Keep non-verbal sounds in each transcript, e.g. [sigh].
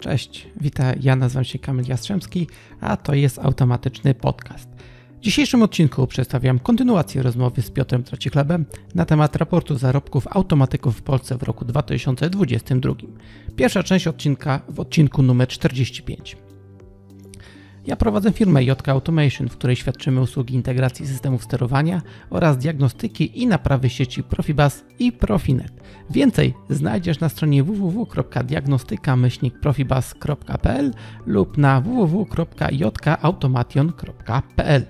Cześć, witam, ja nazywam się Kamil Jastrzębski, a to jest Automatyczny Podcast. W dzisiejszym odcinku przedstawiam kontynuację rozmowy z Piotrem Trocichlebem na temat raportu zarobków automatyków w Polsce w roku 2022. Pierwsza część odcinka w odcinku numer 45. Ja prowadzę firmę JK Automation, w której świadczymy usługi integracji systemów sterowania oraz diagnostyki i naprawy sieci Profibus i Profinet. Więcej znajdziesz na stronie www.diagnostyka-profibus.pl lub na www.jkautomation.pl.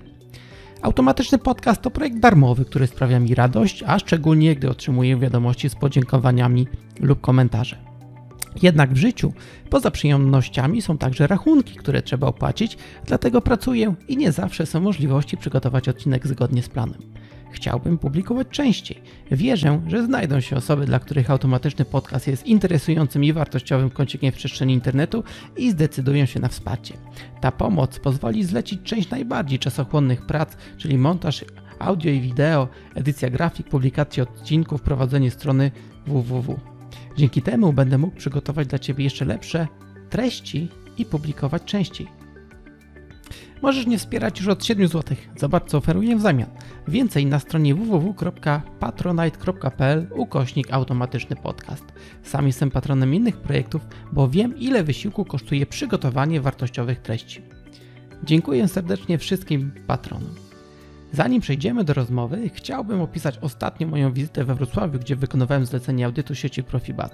Automatyczny podcast to projekt darmowy, który sprawia mi radość, a szczególnie gdy otrzymuję wiadomości z podziękowaniami lub komentarzem. Jednak w życiu poza przyjemnościami są także rachunki, które trzeba opłacić, dlatego pracuję i nie zawsze są możliwości przygotować odcinek zgodnie z planem. Chciałbym publikować częściej. Wierzę, że znajdą się osoby, dla których automatyczny podcast jest interesującym i wartościowym kącikiem w przestrzeni internetu i zdecydują się na wsparcie. Ta pomoc pozwoli zlecić część najbardziej czasochłonnych prac, czyli montaż audio i wideo, edycja grafik, publikacja odcinków, prowadzenie strony www. Dzięki temu będę mógł przygotować dla Ciebie jeszcze lepsze treści i publikować częściej. Możesz mnie wspierać już od 7 zł. Zobacz, co oferuję w zamian. Więcej na stronie www.patronite.pl ukośnik automatyczny podcast. Sam jestem patronem innych projektów, bo wiem, ile wysiłku kosztuje przygotowanie wartościowych treści. Dziękuję serdecznie wszystkim patronom. Zanim przejdziemy do rozmowy, chciałbym opisać ostatnią moją wizytę we Wrocławiu, gdzie wykonywałem zlecenie audytu sieci Profibus.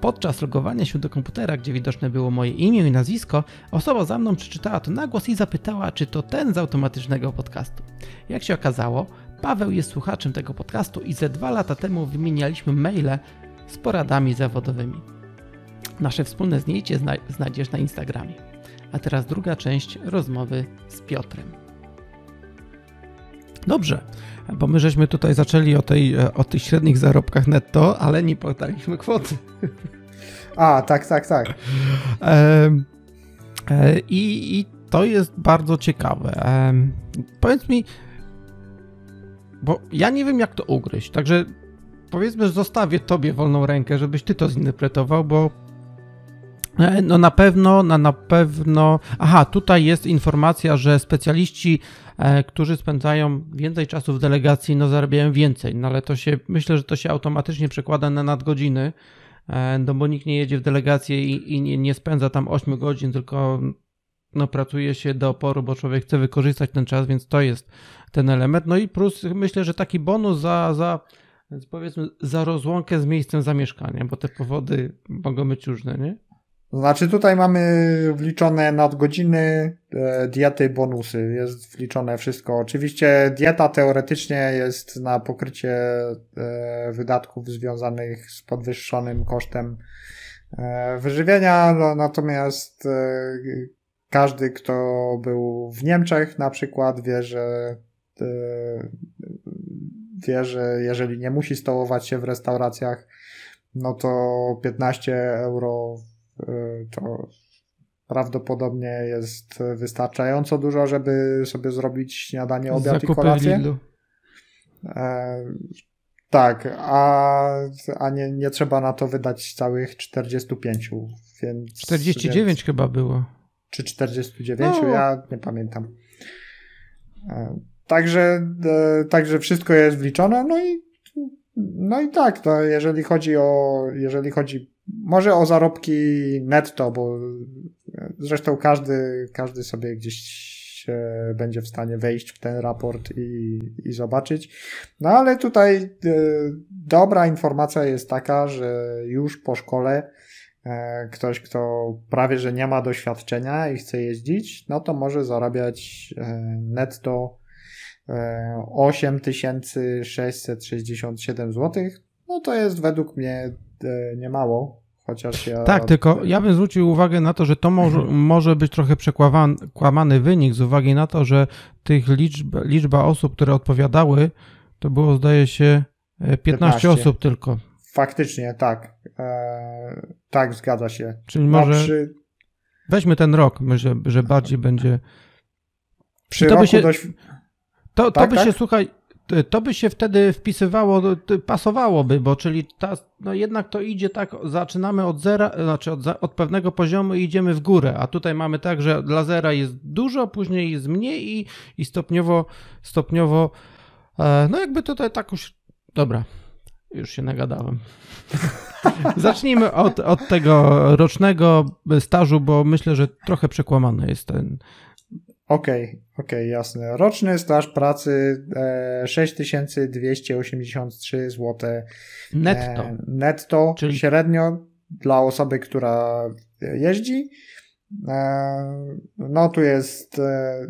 Podczas logowania się do komputera, gdzie widoczne było moje imię i nazwisko, osoba za mną przeczytała to na głos i zapytała, czy to ten z automatycznego podcastu. Jak się okazało, Paweł jest słuchaczem tego podcastu i ze dwa lata temu wymienialiśmy maile z poradami zawodowymi. Nasze wspólne zdjęcie znajdziesz na Instagramie. A teraz druga część rozmowy z Piotrem. Dobrze, bo my żeśmy tutaj zaczęli o, tej, o tych średnich zarobkach netto, ale nie podaliśmy kwoty. [laughs] A, tak, tak, tak. E, e, i, I to jest bardzo ciekawe. E, powiedz mi, bo ja nie wiem, jak to ugryźć, także powiedzmy, że zostawię tobie wolną rękę, żebyś ty to zinterpretował, bo e, no na pewno, na, na pewno. Aha, tutaj jest informacja, że specjaliści E, którzy spędzają więcej czasu w delegacji, no zarabiają więcej, no ale to się, myślę, że to się automatycznie przekłada na nadgodziny, e, no bo nikt nie jedzie w delegację i, i nie, nie spędza tam 8 godzin, tylko no, pracuje się do oporu, bo człowiek chce wykorzystać ten czas, więc to jest ten element. No i plus myślę, że taki bonus za, za powiedzmy za rozłąkę z miejscem zamieszkania, bo te powody mogą być różne, nie? Znaczy tutaj mamy wliczone nadgodziny, e, diety, bonusy. Jest wliczone wszystko. Oczywiście dieta teoretycznie jest na pokrycie e, wydatków związanych z podwyższonym kosztem e, wyżywienia, no, natomiast każdy, kto był w Niemczech na przykład wie, że wie, że jeżeli nie musi stołować się w restauracjach, no to 15 euro to prawdopodobnie jest wystarczająco dużo, żeby sobie zrobić śniadanie, obiad Zakupy i kolację. E, tak, a, a nie, nie trzeba na to wydać całych 45, więc... 49 więc, chyba było. Czy 49? No. Ja nie pamiętam. E, także, e, także wszystko jest wliczone, no i no i tak, to jeżeli chodzi o, jeżeli chodzi może o zarobki netto, bo zresztą każdy, każdy sobie gdzieś będzie w stanie wejść w ten raport i, i zobaczyć. No ale tutaj e, dobra informacja jest taka, że już po szkole e, ktoś, kto prawie że nie ma doświadczenia i chce jeździć, no to może zarabiać e, netto 8667 zł. No to jest według mnie E, nie mało, chociaż ja... Tak, tylko ja bym zwrócił uwagę na to, że to może, [laughs] może być trochę przekłamany wynik z uwagi na to, że tych liczb, liczba osób, które odpowiadały, to było zdaje się 15, 15. osób tylko. Faktycznie, tak. E, tak, zgadza się. Czyli może przy... weźmy ten rok, że, że bardziej będzie... Przy to by się, dość... To, to tak, by tak? się, słuchaj, to by się wtedy wpisywało, pasowałoby, bo czyli ta, no jednak to idzie tak, zaczynamy od zera, znaczy od, od, pewnego poziomu i idziemy w górę, a tutaj mamy tak, że dla zera jest dużo, później jest mniej i, i stopniowo, stopniowo, e, no jakby tutaj tak już, dobra, już się nagadałem. [laughs] Zacznijmy od, od tego rocznego stażu, bo myślę, że trochę przekłamany jest ten, Okej, okay, okej, okay, jasne. Roczny staż pracy e, 6283 zł. Netto. E, netto, czyli średnio dla osoby, która jeździ. E, no tu jest, e,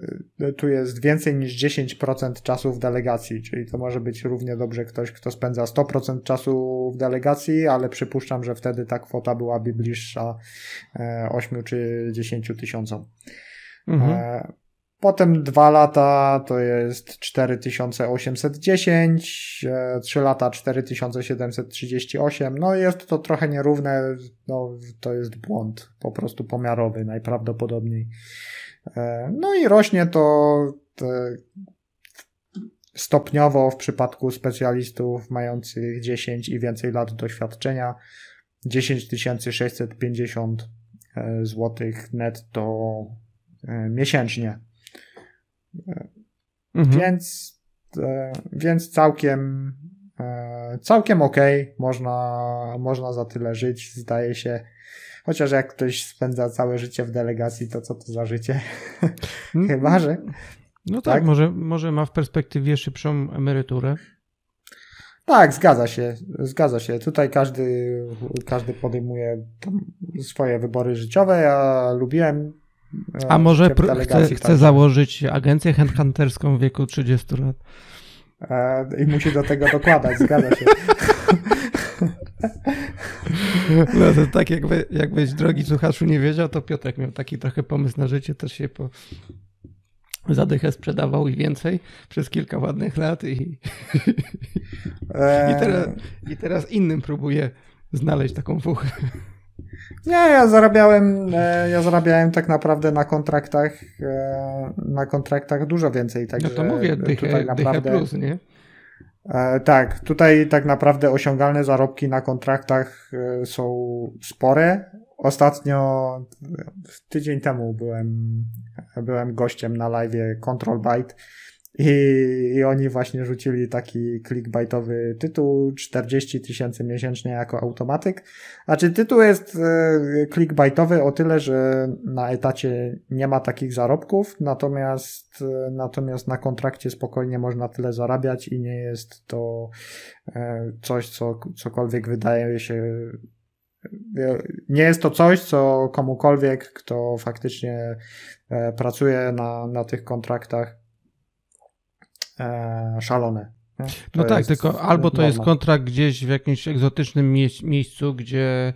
tu jest więcej niż 10% czasu w delegacji, czyli to może być równie dobrze ktoś, kto spędza 100% czasu w delegacji, ale przypuszczam, że wtedy ta kwota byłaby bliższa 8 e, czy 10 tysiącom. Mhm. Potem dwa lata to jest 4810, 3 e, lata 4738. No jest to trochę nierówne, no to jest błąd po prostu pomiarowy najprawdopodobniej. E, no i rośnie to stopniowo w przypadku specjalistów mających 10 i więcej lat doświadczenia. 10 650 zł netto e, miesięcznie. Mhm. Więc, e, więc całkiem, e, całkiem okej, okay. można, można za tyle żyć, zdaje się. Chociaż jak ktoś spędza całe życie w delegacji, to co to za życie? Mm. [laughs] Chyba, że. No tak, tak, Może, może ma w perspektywie szybszą emeryturę. Tak, zgadza się, zgadza się. Tutaj każdy, każdy podejmuje swoje wybory życiowe. Ja lubiłem a może chce, chce założyć agencję headhunterską w wieku 30 lat? E, I musi do tego dokładać, zgadza się. [laughs] No to tak jakby, jakbyś drogi słuchaczu nie wiedział, to Piotrek miał taki trochę pomysł na życie, też się po zadychę sprzedawał i więcej przez kilka ładnych lat i, [laughs] i, teraz, i teraz innym próbuje znaleźć taką fuchę. Nie, ja zarabiałem, e, ja zarabiałem tak naprawdę na kontraktach, e, na kontraktach dużo więcej. Także no to mówię, dychę, tutaj naprawdę, plus, nie? E, tak, tutaj tak naprawdę osiągalne zarobki na kontraktach są spore. Ostatnio, tydzień temu byłem, byłem gościem na live Control Byte i, I oni właśnie rzucili taki clickbaitowy tytuł 40 tysięcy miesięcznie jako automatyk. Znaczy tytuł jest e, clickbaitowy o tyle, że na etacie nie ma takich zarobków, natomiast, e, natomiast na kontrakcie spokojnie można tyle zarabiać i nie jest to e, coś, co cokolwiek wydaje się nie jest to coś, co komukolwiek, kto faktycznie pracuje na, na tych kontraktach, e, szalone. no tak, tylko albo to jest kontrakt gdzieś w jakimś egzotycznym mie miejscu, gdzie,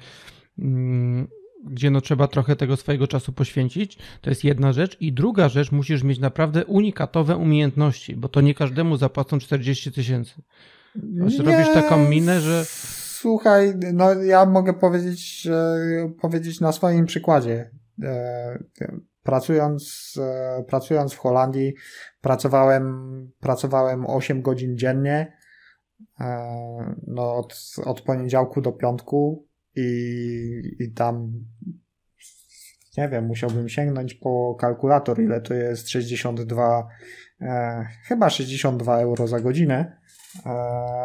mm, gdzie no trzeba trochę tego swojego czasu poświęcić. To jest jedna rzecz. I druga rzecz, musisz mieć naprawdę unikatowe umiejętności, bo to nie każdemu zapłacą 40 tysięcy. Robisz taką minę, że. Słuchaj, no ja mogę powiedzieć, powiedzieć na swoim przykładzie. Pracując, e, pracując w Holandii, pracowałem, pracowałem 8 godzin dziennie, e, no od, od poniedziałku do piątku i, i tam nie wiem, musiałbym sięgnąć po kalkulator, ile to jest 62, e, chyba 62 euro za godzinę. E,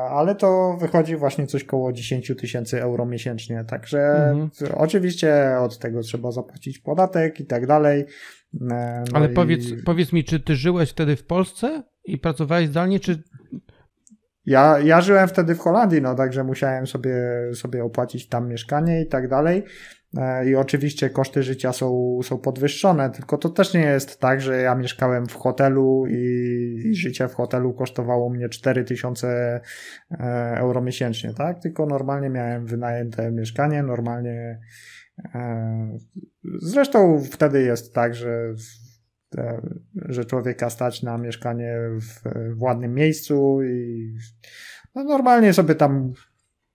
ale to wychodzi właśnie coś koło 10 tysięcy euro miesięcznie, także mhm. oczywiście od tego trzeba zapłacić podatek i tak dalej. E, no ale i... powiedz, powiedz mi, czy ty żyłeś wtedy w Polsce i pracowałeś zdalnie, czy ja, ja żyłem wtedy w Holandii, no także musiałem sobie, sobie opłacić tam mieszkanie i tak dalej. E, I oczywiście koszty życia są, są podwyższone, tylko to też nie jest tak, że ja mieszkałem w hotelu i, i życie w hotelu kosztowało mnie 4000 e, euro miesięcznie, tak? Tylko normalnie miałem wynajęte mieszkanie, normalnie. E, zresztą wtedy jest tak, że że człowieka stać na mieszkanie w, w ładnym miejscu i no normalnie sobie tam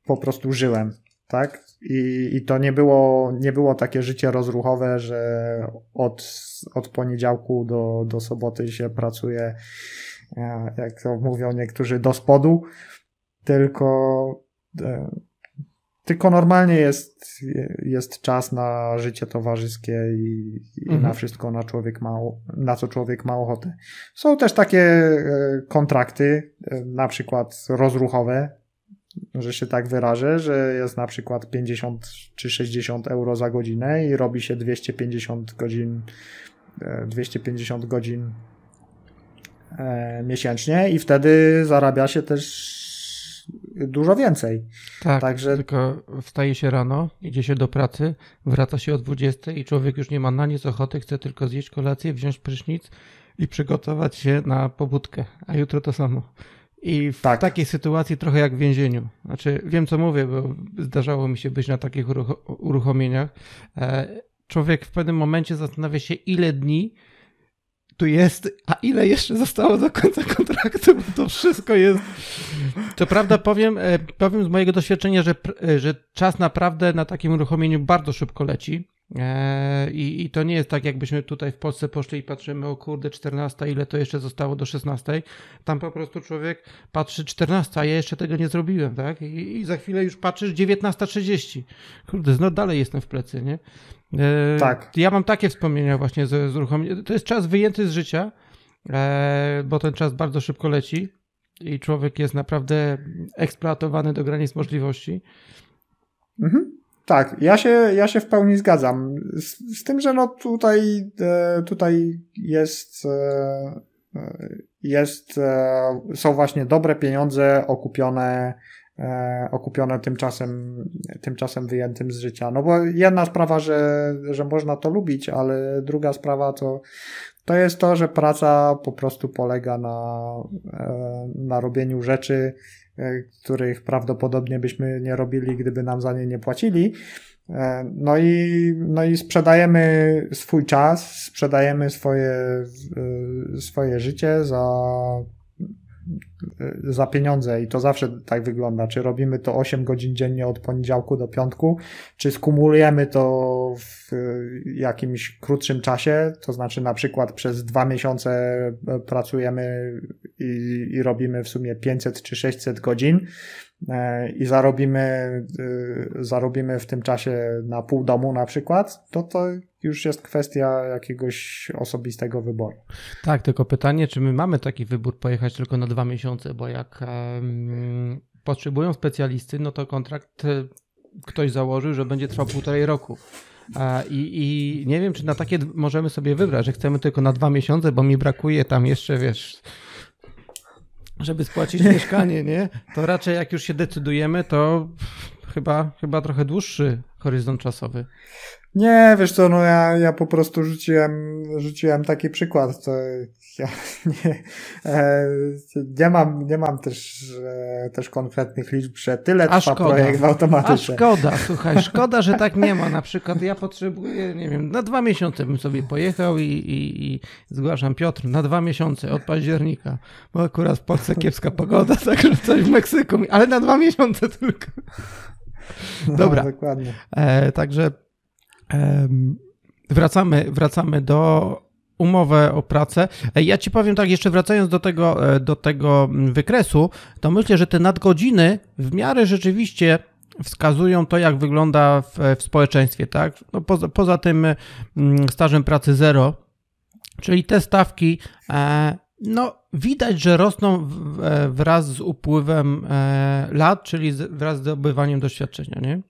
po prostu żyłem, tak? I, i to nie było, nie było takie życie rozruchowe, że od, od poniedziałku do, do soboty się pracuje jak to mówią niektórzy, do spodu, tylko tylko normalnie jest, jest czas na życie towarzyskie i, i mhm. na wszystko, na, człowiek ma, na co człowiek ma ochotę. Są też takie e, kontrakty, e, na przykład rozruchowe, że się tak wyrażę, że jest na przykład 50 czy 60 euro za godzinę i robi się 250 godzin, 250 e, godzin miesięcznie i wtedy zarabia się też dużo więcej. Tak, Także... tylko wstaje się rano, idzie się do pracy, wraca się o 20 i człowiek już nie ma na nic ochoty, chce tylko zjeść kolację, wziąć prysznic i przygotować się na pobudkę, a jutro to samo. I w tak. takiej sytuacji trochę jak w więzieniu. Znaczy, wiem co mówię, bo zdarzało mi się być na takich uruchomieniach. E, człowiek w pewnym momencie zastanawia się, ile dni tu jest, a ile jeszcze zostało do końca kontraktu, bo to wszystko jest. To prawda, powiem, e, powiem z mojego doświadczenia, że, e, że czas naprawdę na takim uruchomieniu bardzo szybko leci. E, I, I to nie jest tak, jakbyśmy tutaj w Polsce poszli i patrzymy, o kurde, 14, ile to jeszcze zostało do 16. Tam po prostu człowiek patrzy 14, a ja jeszcze tego nie zrobiłem, tak? I, i za chwilę już patrzysz 19.30. Kurde, no dalej jestem w plecy, nie? E, tak. Ja mam takie wspomnienia właśnie z, z uruchomieniem. To jest czas wyjęty z życia, e, bo ten czas bardzo szybko leci i człowiek jest naprawdę eksploatowany do granic możliwości. Mhm. Tak, ja się, ja się w pełni zgadzam. Z, z tym, że no tutaj, e, tutaj jest, jest, są właśnie dobre pieniądze okupione E, okupione tymczasem, tymczasem wyjętym z życia. No bo jedna sprawa, że, że można to lubić, ale druga sprawa to, to jest to, że praca po prostu polega na, e, na robieniu rzeczy, e, których prawdopodobnie byśmy nie robili, gdyby nam za nie nie płacili. No i, no i sprzedajemy swój czas, sprzedajemy swoje, swoje życie za za pieniądze i to zawsze tak wygląda. Czy robimy to 8 godzin dziennie od poniedziałku do piątku, czy skumulujemy to w y, jakimś krótszym czasie, to znaczy na przykład przez dwa miesiące y, pracujemy i, i robimy w sumie 500 czy 600 godzin i zarobimy, zarobimy w tym czasie na pół domu na przykład, to to już jest kwestia jakiegoś osobistego wyboru. Tak, tylko pytanie, czy my mamy taki wybór pojechać tylko na dwa miesiące, bo jak um, potrzebują specjalisty, no to kontrakt e, ktoś założył, że będzie trwał półtorej roku. I, I, nie wiem, czy na takie możemy sobie wybrać, że chcemy tylko na dwa miesiące, bo mi brakuje tam jeszcze, wiesz, żeby spłacić [laughs] mieszkanie, nie? To raczej jak już się decydujemy, to chyba, chyba trochę dłuższy horyzont czasowy. Nie, wiesz co, no ja, ja po prostu rzuciłem, rzuciłem taki przykład. To ja [laughs] nie, e, nie, mam, nie mam też, e, też konkretnych liczb, że tyle A trwa szkoda. projekt w automatyce. A szkoda, słuchaj, szkoda, że tak nie ma. Na przykład ja potrzebuję, nie wiem, na dwa miesiące bym sobie pojechał i, i, i zgłaszam Piotr, na dwa miesiące od października, bo akurat w Polsce kiepska pogoda, [laughs] także coś w Meksyku, ale na dwa miesiące tylko. No, Dobra. No, dokładnie. E, także Wracamy, wracamy do umowę o pracę. Ja ci powiem tak, jeszcze wracając do tego, e, do tego wykresu, to myślę, że te nadgodziny w miarę rzeczywiście wskazują to, jak wygląda w, w społeczeństwie, tak? No poza, poza tym stażem pracy zero, czyli te stawki, e, no widać, że rosną e, wraz z upływem lat, czyli wraz z zdobywaniem doświadczenia, nie?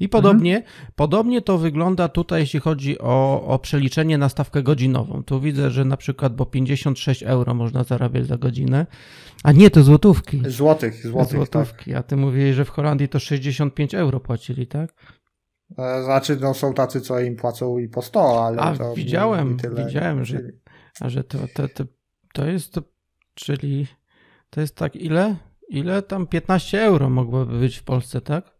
I podobnie, mhm. podobnie to wygląda tutaj, jeśli chodzi o, o przeliczenie na stawkę godzinową. Tu widzę, że na przykład, bo 56 euro można zarabiać za godzinę, a nie, to złotówki. Złotych, złotych, Złotówki, tak. a ty mówiłeś, że w Holandii to 65 euro płacili, tak? E, znaczy, no są tacy, co im płacą i po 100, ale a, to widziałem, tyle, widziałem, że, a że to, to, to, to jest, to, czyli to jest tak ile? Ile tam 15 euro mogłoby być w Polsce, tak?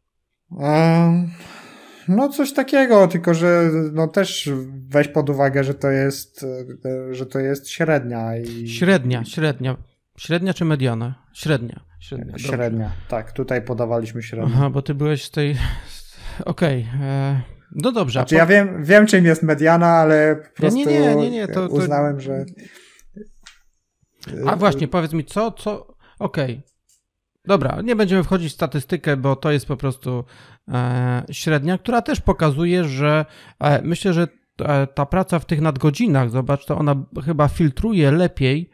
No coś takiego, tylko że no też weź pod uwagę, że to jest, e, że to jest średnia. I... Średnia, średnia. Średnia czy mediana? Średnia. Średnia, średnia. tak. Tutaj podawaliśmy średnią. Aha, bo ty byłeś z tej... Okej. Okay. E, no dobrze. Znaczy, po... ja wiem, wiem, czym jest mediana, ale po prostu nie, nie, nie, nie, to, uznałem, to... że A właśnie, powiedz mi, co, co, okej. Okay. Dobra, nie będziemy wchodzić w statystykę, bo to jest po prostu e, średnia, która też pokazuje, że e, myślę, że e, ta praca w tych nadgodzinach, zobacz, to ona chyba filtruje lepiej,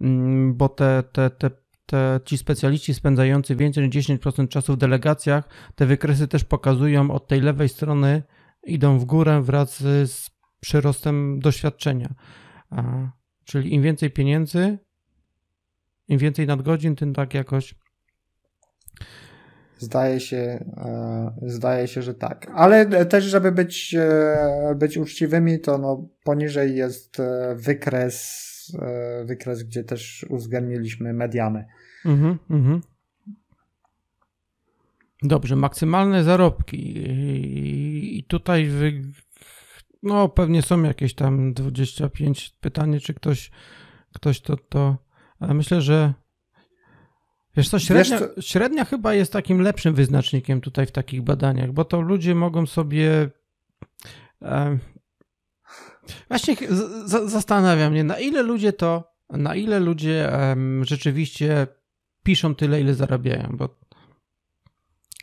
mm, bo te, te, te, te, ci specjaliści spędzający więcej niż 10% czasu w delegacjach, te wykresy też pokazują od tej lewej strony, idą w górę wraz z przyrostem doświadczenia. A, czyli im więcej pieniędzy, im więcej nadgodzin, tym tak jakoś. Zdaje się, e, zdaje się, że tak. Ale też, żeby być, e, być uczciwymi, to no, poniżej jest e, wykres, wykres, gdzie też uwzględniliśmy mediany. Mhm, mhm. Dobrze, maksymalne zarobki. I tutaj wy... no pewnie są jakieś tam 25 pytanie, czy ktoś, ktoś to, to ale myślę, że Wiesz co, średnia, Wiesz co, średnia chyba jest takim lepszym wyznacznikiem tutaj w takich badaniach, bo to ludzie mogą sobie. E, właśnie z, zastanawiam mnie, na ile ludzie to, na ile ludzie e, rzeczywiście piszą tyle, ile zarabiają, bo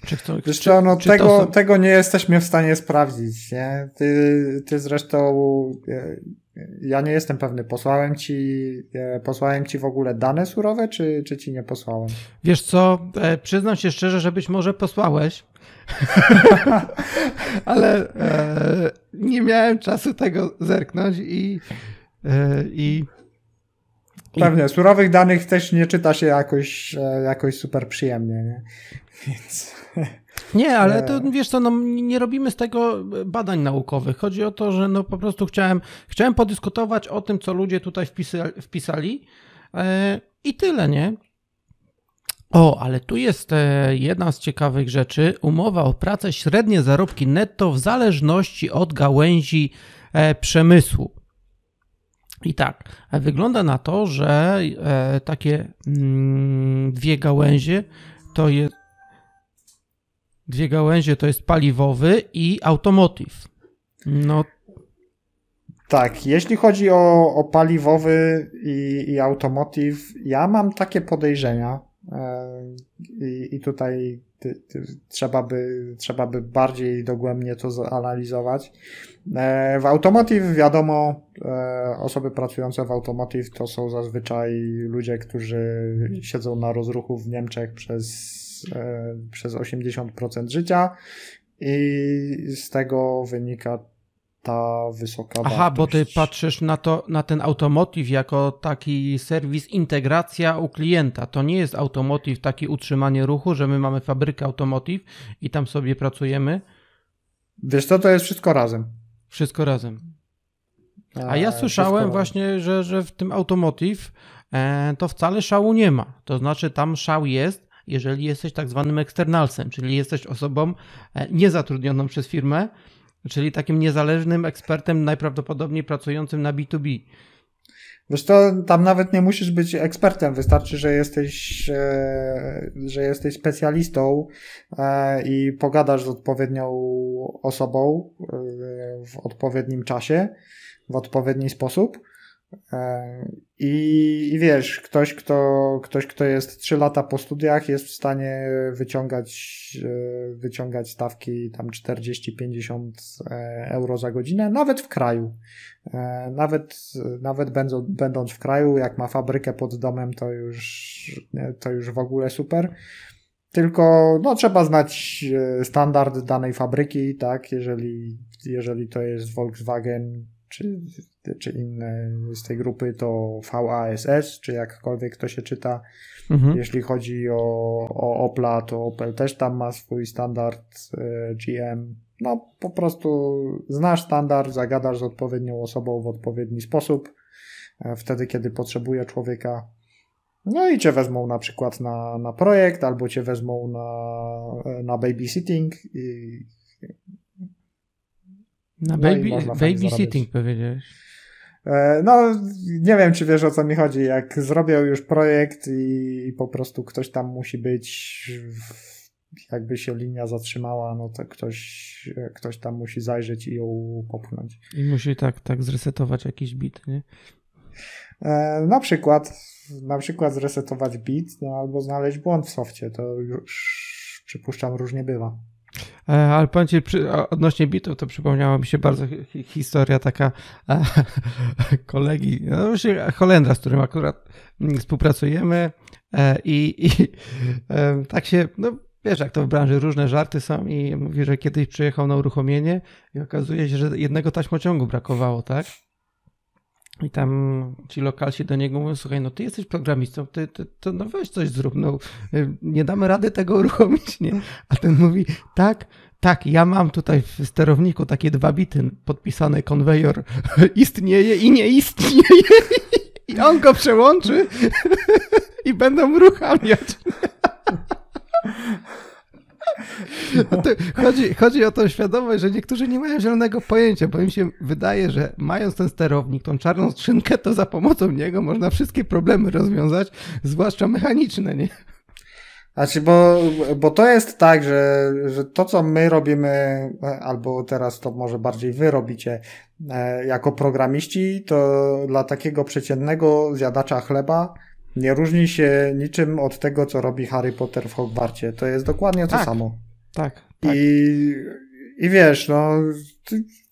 czy chcą, Wiesz co, no czy tego, tego nie jesteśmy w stanie sprawdzić, nie? Ty, ty zresztą e, ja nie jestem pewny, posłałem ci, e, posłałem ci w ogóle dane surowe, czy, czy ci nie posłałem? Wiesz co, e, przyznam się szczerze, że być może posłałeś, [laughs] ale e, nie miałem czasu tego zerknąć i, e, i Pewnie, surowych danych też nie czyta się jakoś, jakoś super przyjemnie, nie? Więc... [laughs] Nie, ale to wiesz co, no, nie robimy z tego badań naukowych. Chodzi o to, że no po prostu chciałem, chciałem podyskutować o tym, co ludzie tutaj wpisali, wpisali e, i tyle, nie? O, ale tu jest e, jedna z ciekawych rzeczy. Umowa o pracę, średnie zarobki netto w zależności od gałęzi e, przemysłu. I tak, wygląda na to, że e, takie mm, dwie gałęzie to jest dwie gałęzie to jest paliwowy i automotive. No. Tak, jeśli chodzi o, o paliwowy i, i automotive, ja mam takie podejrzenia e, i, i tutaj ty, ty, trzeba, by, trzeba by bardziej dogłębnie to zanalizować. E, w automotive wiadomo, e, osoby pracujące w automotive to są zazwyczaj ludzie, którzy siedzą na rozruchu w Niemczech przez E, przez 80% życia i z tego wynika ta wysoka Aha, wartość. bo ty patrzysz na, to, na ten automotive jako taki serwis integracja u klienta. To nie jest automotive taki utrzymanie ruchu, że my mamy fabrykę automotive i tam sobie pracujemy. Wiesz co, to jest wszystko razem. Wszystko razem. A ja słyszałem właśnie, że, że w tym automotive e, to wcale szału nie ma. To znaczy tam szał jest, jeżeli jesteś tak zwanym externalsem, czyli jesteś osobą e, niezatrudnioną przez firmę, czyli takim niezależnym ekspertem, najprawdopodobniej pracującym na B2B. Wiesz to tam nawet nie musisz być ekspertem, wystarczy, że jesteś, e, że jesteś specjalistą e, i pogadasz z odpowiednią osobą w odpowiednim czasie, w odpowiedni sposób I, I, wiesz, ktoś kto, ktoś, kto jest 3 lata po studiach, jest w stanie wyciągać, e, wyciągać stawki tam 40-50 e, euro za godzinę, nawet w kraju. Nawet, nawet będąc, będąc w kraju, jak ma fabrykę pod domem, to już, to już w ogóle super. Tylko no, trzeba znać standard danej fabryki, tak? Jeżeli, jeżeli to jest Volkswagen, czy, czy inne z tej grupy to VASS, czy jakkolwiek to się czyta. Mhm. Jeśli chodzi o, o Opla, to Opel też tam ma swój standard e, GM. No po prostu znasz standard, zagadasz z odpowiednią osobą w odpowiedni sposób, e, wtedy kiedy potrzebuje człowieka. No i cię wezmą na przykład na, na projekt, albo cię wezmą na, e, na babysitting i na no baby, babysitting powiedziałeś. E, no, nie wiem, czy wiesz o co mi chodzi. Jak zrobią już projekt i, po prostu ktoś tam musi być, jakby się linia zatrzymała, no to ktoś, ktoś tam musi zajrzeć i ją popchnąć. I musi tak, tak zresetować jakiś bit, nie? E, na przykład, na przykład zresetować bit, no, albo znaleźć błąd w softie, to już przypuszczam różnie bywa. E, ale powiem odnośnie bitów, to przypomniała mi się bardzo hi historia taka e, [laughs] kolegi, no Holendra, z którym akurat współpracujemy e, i, i tak się, no wiesz, jak to w branży różne żarty są i mówi, że kiedyś przyjechał na uruchomienie i okazuje się, że jednego taśmociągu brakowało, tak? I tam ci lokalsi do niego mówią, słuchaj, no ty jesteś programistą, ty, ty, to no weź coś zrób, no nie damy rady tego [laughs] uruchomić, nie? A ten mówi, tak, tak, ja mam tutaj w sterowniku takie dwa bity podpisane konwejor [laughs] istnieje i nie istnieje [laughs] i on go przełączy i będą uruchamiać. No chodzi, chodzi o tą świadomość, że niektórzy nie mają zielonego pojęcia, bo im się wydaje, że mając ten sterownik, tą czarną skrzynkę, to za pomocą niego można wszystkie problemy rozwiązać, zwłaszcza mechaniczne, nie? Znaczy, bo, bo to jest tak, że, że to, co my robimy, albo teraz to może bardziej wy robicie e, jako programiści, to dla takiego przeciętnego zjadacza chleba nie różni się niczym od tego, co robi Harry Potter w Hogwarcie. To jest dokładnie to tak, samo. Tak, tak. I, I wiesz, no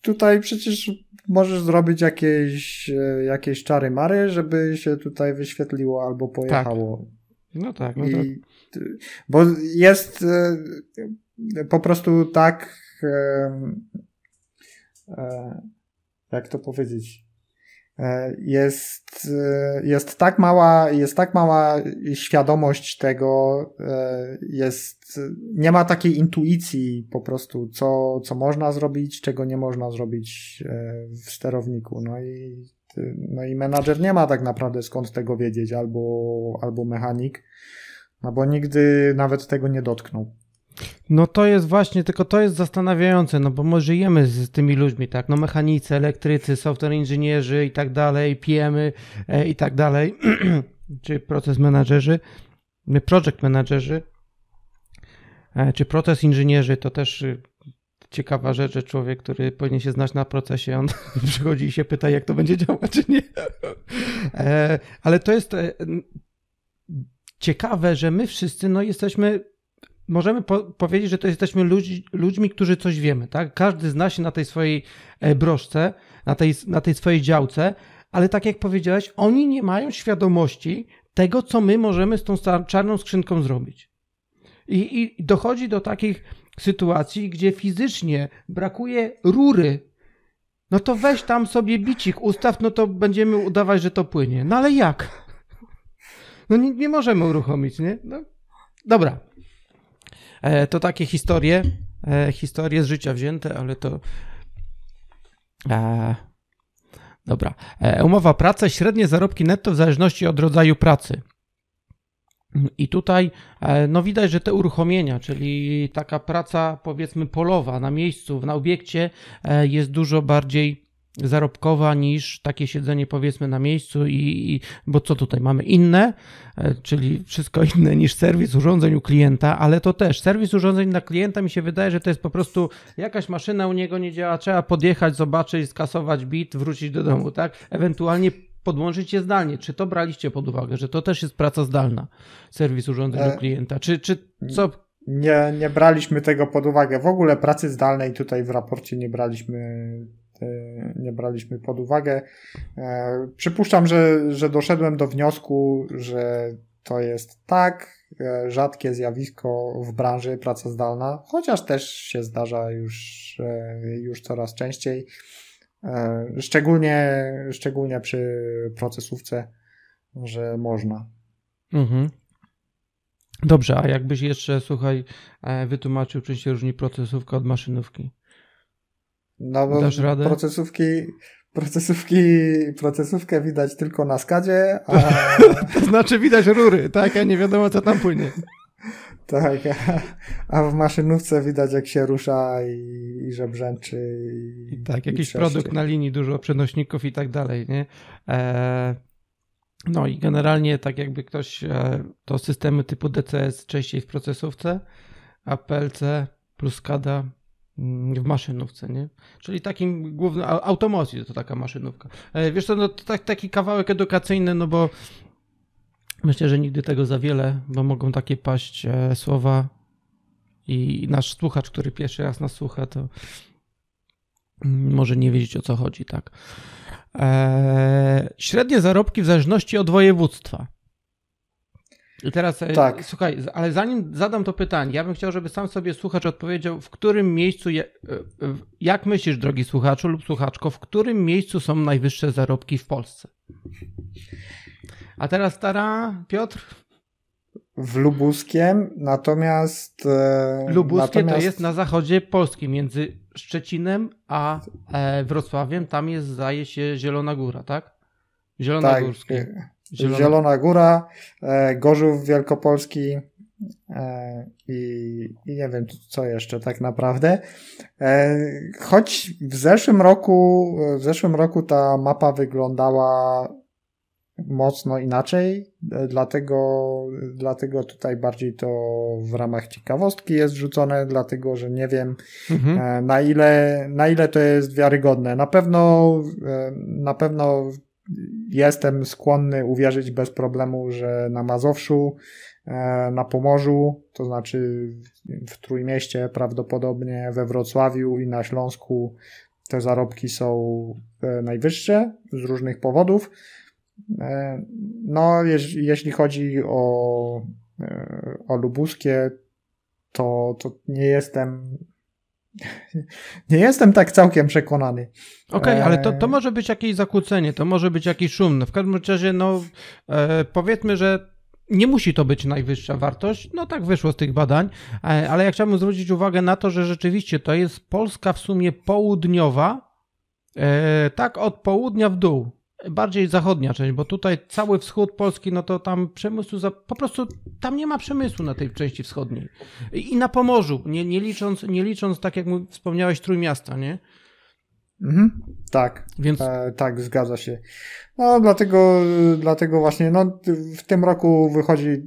tutaj przecież możesz zrobić jakieś, e, jakieś czary mary, żeby się tutaj wyświetliło albo pojechało. Tak. No tak, no I, Bo jest e, po prostu tak e, jak to powiedzieć jest, e, jest tak mała, jest tak mała świadomość tego, e, jest, nie ma takiej intuicji po prostu, co, co można zrobić, czego nie można zrobić w sterowniku. No i, no i menadżer nie ma tak naprawdę skąd tego wiedzieć, albo, albo mechanik, no bo nigdy nawet tego nie dotknął. No to jest właśnie, tylko to jest zastanawiające, no bo my żyjemy z tymi ludźmi, tak, no mechanicy, elektrycy, software inżynierzy i tak dalej, PMy e, i tak dalej, [clears throat] czy proces menadżerzy, project menadżerzy, e, czy proces inżynierzy, to też y, ciekawa rzecz, że człowiek, który powinien się znać na procesie, on [laughs] przychodzi i się pyta, jak to będzie działać, czy nie. [laughs] E, ale to jest ciekawe, że my wszyscy, no jesteśmy możemy po powiedzieć, że to jesteśmy ludzi, ludźmi, którzy coś wiemy, tak? Każdy zna się na tej swojej e, broszce, na tej, na tej swojej działce, ale tak jak powiedziałeś, oni nie mają świadomości tego, co my możemy z tą czarną skrzynką zrobić. I, I dochodzi do takich sytuacji, gdzie fizycznie brakuje rury. No to weź tam sobie bicik, ustaw, no to będziemy udawać, że to płynie. No ale jak? No nie, nie możemy uruchomić, nie? No, dobra, to takie historie, e, historie z życia wzięte, ale to. E, dobra. Umowa pracy, średnie zarobki netto w zależności od rodzaju pracy. I tutaj no widać, że te uruchomienia, czyli taka praca powiedzmy polowa na miejscu, na obiekcie jest dużo bardziej zarobkowa niż takie siedzenie powiedzmy na miejscu i, i, bo co tutaj mamy inne, e, czyli wszystko [laughs] inne niż serwis urządzeń u klienta, ale to też serwis urządzeń dla klienta mi się wydaje, że to jest po prostu jakaś maszyna u niego nie działa, trzeba podjechać, zobaczyć, skasować bit, wrócić do domu, tak? Ewentualnie podłączyć je zdalnie. Czy to braliście pod uwagę, że to też jest praca zdalna, serwis urządzeń e... u klienta? Czy, czy co? Nie, nie braliśmy tego pod uwagę. W ogóle pracy zdalnej tutaj w raporcie nie braliśmy nie braliśmy pod uwagę. E, przypuszczam, że, że doszedłem do wniosku, że to jest tak e, rzadkie zjawisko w branży praca zdalna, chociaż też się zdarza już, już coraz częściej. Szczególnie, szczególnie przy procesówce, że można. Mhm. Dobrze, a jakbyś jeszcze, słuchaj, wytłumaczył, czym się różni procesówka od maszynówki? No bo Dasz radę? procesówki, procesówki, procesówkę widać tylko na skadzie, a... [laughs] to znaczy widać rury, tak? A nie wiadomo co tam płynie. [laughs] tak, a, w maszynówce widać jak się rusza i, i że brzęczy. I, tak, jakiś produkt na linii, dużo przenośników i tak dalej, nie? E... No i generalnie tak jakby ktoś, e, to systemy typu DCS częściej w procesówce, a PLC plus SCADA w maszynówce, nie? Czyli takim głównym, automocji to taka maszynówka. E, wiesz co, no to tak, taki kawałek edukacyjny, no bo myślę, że nigdy tego za wiele, bo mogą takie paść e, słowa i nasz słuchacz, który pierwszy raz nas słucha, to mm, może nie wiedzieć o co chodzi, tak. Eee, średnie zarobki w zależności od województwa. I teraz, e, tak. słuchaj, ale zanim zadam to pytanie, ja bym chciał, żeby sam sobie słuchacz odpowiedział, w którym miejscu, je, jak myślisz, drogi słuchaczu lub słuchaczko, w którym miejscu są najwyższe zarobki w Polsce? A teraz stara, Piotr? W Lubuskiem, natomiast... E, Lubuskie natomiast... to jest na zachodzie Polski, między Szczecinem a e, Wrocławiem, tam jest, zdaje się, Zielona Góra, tak? Zielonogórskie. Tak, Zielona, Zielona Góra, e, Gorzów Wielkopolski e, i, i, nie wiem co jeszcze tak naprawdę. E, choć w zeszłym roku, w zeszłym roku ta mapa wyglądała mocno inaczej, dlatego, dlatego tutaj bardziej to w ramach ciekawostki jest wrzucone, dlatego że nie wiem mhm. na, ile, na ile to jest wiarygodne. Na pewno, na pewno jestem skłonny uwierzyć bez problemu, że na Mazowszu, e, na Pomorzu, to znaczy w Trójmieście prawdopodobnie, we Wrocławiu i na Śląsku te zarobki są e, najwyższe z różnych powodów. E, no, jeśli chodzi o, o lubuskie, to, to nie jestem nie jestem tak całkiem przekonany. Okej, okay, ale to, to e, może być jakieś zakłócenie, to może być jakiś szum. No w każdym razie, no e, powiedzmy, że nie musi to być najwyższa wartość. No tak wyszło z tych badań, e, ale ja chciałbym zwrócić uwagę na to, że rzeczywiście to jest Polska w sumie południowa, tak od południa w dół bardziej zachodnia część, bo tutaj cały wschód Polski, no to tam przemysłu, za, po prostu tam nie ma przemysłu na tej części wschodniej. I na Pomorzu, nie, nie, licząc, nie licząc, tak jak wspomniałeś, Trójmiasta, nie? Mhm, tak, Więc... E, tak, zgadza się. No dlatego, dlatego właśnie, no w tym roku wychodzi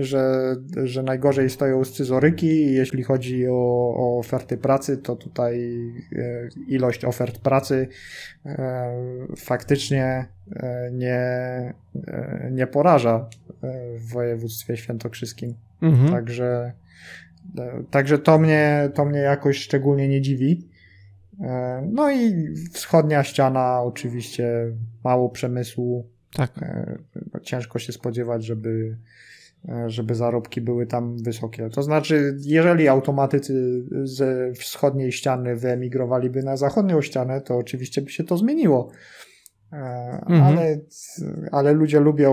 że, że najgorzej stoją scyzoryki. Jeśli chodzi o, o oferty pracy, to tutaj e, ilość ofert pracy e, faktycznie e, nie, nie poraża w województwie świętokrzyskim. Mhm. Także, także to, mnie, to mnie jakoś szczególnie nie dziwi. No i wschodnia ściana, oczywiście mało przemysłu. Tak. Ciężko się spodziewać, żeby, żeby zarobki były tam wysokie. To znaczy, jeżeli automatycy ze wschodniej ściany wyemigrowaliby na zachodnią ścianę, to oczywiście by się to zmieniło. E, mhm. Ale, ale ludzie lubią,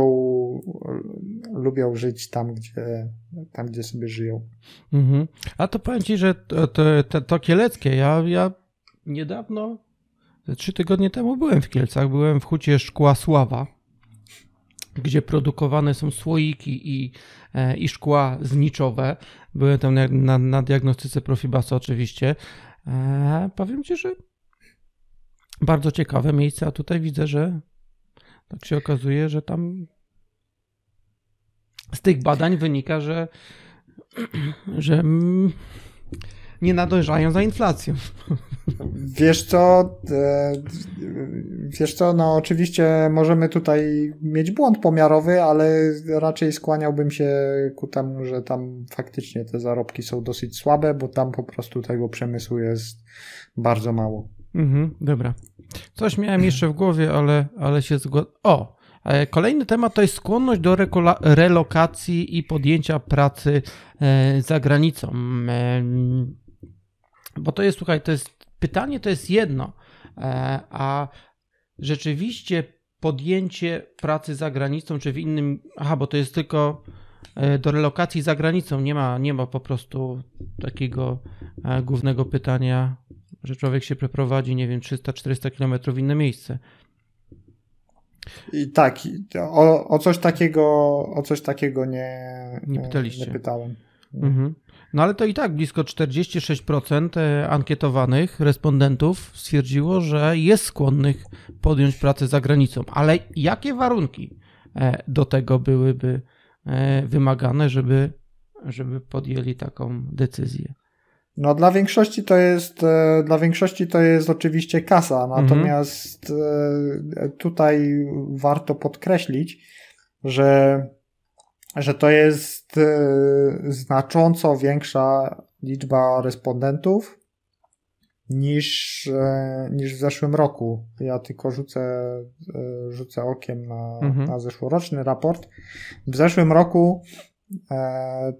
lubią żyć tam, gdzie, tam, gdzie sobie żyją. Mhm. A to powiem Ci, że to, to, to, to kieleckie, ja, ja niedawno, trzy tygodnie temu byłem w Kielcach, byłem w hucie Szkła Sława gdzie produkowane są słoiki i, e, i szkła zniczowe. Byłem tam na, na, na diagnostyce Profibasa oczywiście. E, powiem Ci, że bardzo ciekawe miejsce, a tutaj widzę, że tak się okazuje, że tam z tych badań wynika, że, [clears throat] że nie nadążają za inflacją. Wiesz co, e, wiesz co, no oczywiście możemy tutaj mieć błąd pomiarowy, ale raczej skłaniałbym się ku temu, że tam faktycznie te zarobki są dosyć słabe, bo tam po prostu tego przemysłu jest bardzo mało. Mhm, dobra. Coś miałem jeszcze w głowie, ale, ale się zgodzę. O! E, kolejny temat to jest skłonność do relokacji i podjęcia pracy e, za granicą. Bo to jest, słuchaj, to jest pytanie to jest jedno, e, a rzeczywiście podjęcie pracy za granicą, czy w innym, aha, bo to jest tylko e, do relokacji za granicą, nie ma, nie ma po prostu takiego e, głównego pytania, że człowiek się przeprowadzi, nie wiem, 300-400 km w inne miejsce. I tak, o, o coś takiego, o coś takiego nie, nie, pytaliście. nie pytałem. Mhm. No ale to i tak blisko 46% e, ankietowanych respondentów stwierdziło, że jest skłonnych podjąć pracę za granicą. Ale jakie warunki e, do tego byłyby e, wymagane, żeby, żeby podjęli taką decyzję? No dla większości to jest, dla większości to jest oczywiście kasa, mhm. natomiast mhm. tutaj warto podkreślić, że, że to jest e, znacząco większa liczba respondentów niż, niż w zeszłym roku. Ja tylko rzucę, rzucę okiem na, mhm. na zeszłoroczny raport. W zeszłym roku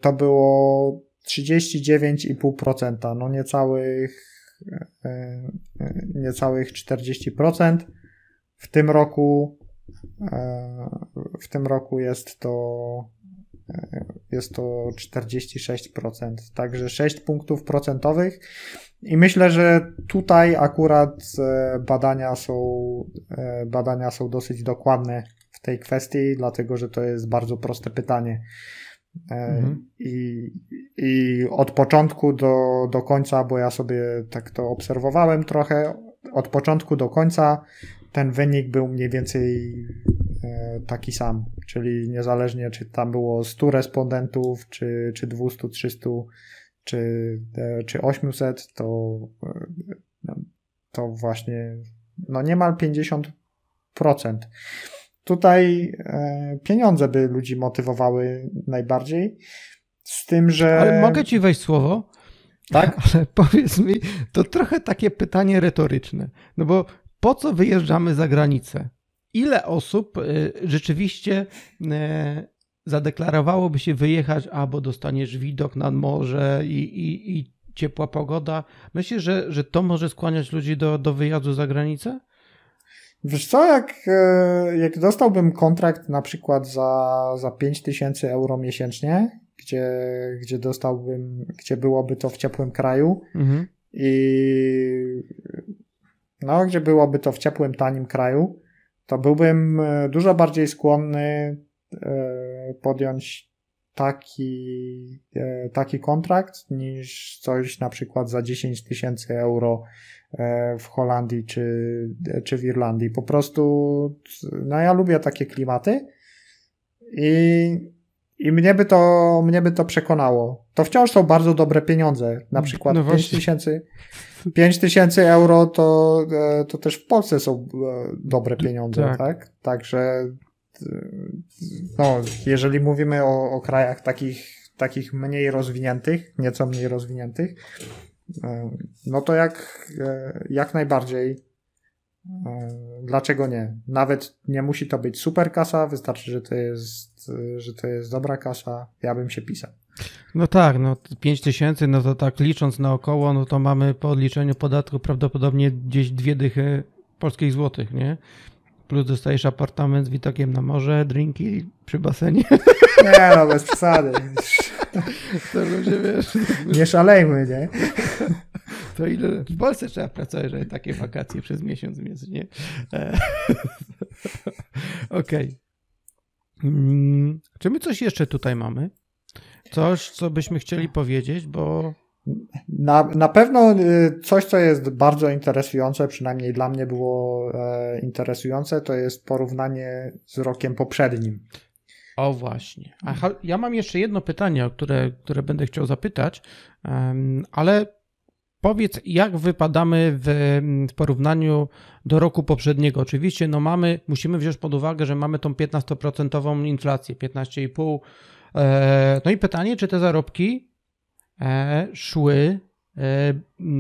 to było 39,5%, no niecałych, e, e, niecałych 40%. W tym roku e, w tym roku jest to jest to 46%, także 6 punktów procentowych i myślę, że tutaj akurat badania są badania są dosyć dokładne w tej kwestii, dlatego że to jest bardzo proste pytanie. Mhm. I, I od początku do, do końca, bo ja sobie tak to obserwowałem trochę, od początku do końca ten wynik był mniej więcej e, taki sam. Czyli niezależnie, czy tam było 100 respondentów, czy, czy 200, 300, czy, e, czy 800, to, e, to właśnie no niemal 50%. Tutaj e, pieniądze by ludzi motywowały najbardziej. Z tym, że. Ale mogę ci wejść słowo? Tak? [laughs] Ale powiedz mi, to trochę takie pytanie retoryczne. No bo po co wyjeżdżamy za granicę? Ile osób e, rzeczywiście e, zadeklarowałoby się wyjechać, albo dostaniesz widok nad morze i, i, i ciepła pogoda? Myślisz, że, że to może skłaniać ludzi do, do wyjazdu za granicę? Wiesz co, jak, e, jak dostałbym kontrakt na przykład za, za 5000 euro miesięcznie, gdzie, gdzie dostałbym, gdzie byłoby to w ciepłym kraju mhm. i no, gdzie byłoby to w ciepłym, tanim kraju, to byłbym e, dużo bardziej skłonny e, podjąć taki, taki kontrakt niż coś na przykład za 10 tysięcy euro E, w Holandii czy, czy w Irlandii. Po prostu, no ja lubię takie klimaty i, i mnie by to, mnie by to przekonało. To wciąż są bardzo dobre pieniądze. Na przykład no 5 tysięcy 5 tysięcy euro to, e, to też w Polsce są e, dobre pieniądze, tak? tak? Także no, jeżeli mówimy o, o krajach takich, takich mniej rozwiniętych, nieco mniej rozwiniętych, E, no to jak, e, jak najbardziej. E, dlaczego nie? Nawet nie musi to być super kasa, wystarczy, że to jest, że to jest dobra kasa. Ja bym się pisał. No tak, no 5 tysięcy, no to tak licząc naokoło, no to mamy po odliczeniu podatku prawdopodobnie gdzieś dwie dychy polskich złotych, nie? Plus dostajesz apartament z widokiem na morze, drinki przy basenie. [laughs] Nie no, bez przesady. To ludzie, wiesz... Nie szalejmy, nie? [laughs] To ile w Polsce trzeba pracować, żeby takie wakacje przez miesiąc mieć, nie? E, [laughs] okej. Okay. Mm, czy my coś jeszcze tutaj mamy? Coś, co byśmy chcieli powiedzieć, bo... Na, na pewno y, coś, co jest bardzo interesujące, przynajmniej dla mnie było e, interesujące, to jest porównanie z rokiem poprzednim. O właśnie. Aha, ja mam jeszcze jedno pytanie, o które, które będę chciał zapytać, ale powiedz, jak wypadamy w, w, porównaniu do roku poprzedniego? Oczywiście, no mamy, musimy wziąć pod uwagę, że mamy tą 15% inflację, 15,5%. E, no i pytanie, czy te zarobki e, szły E,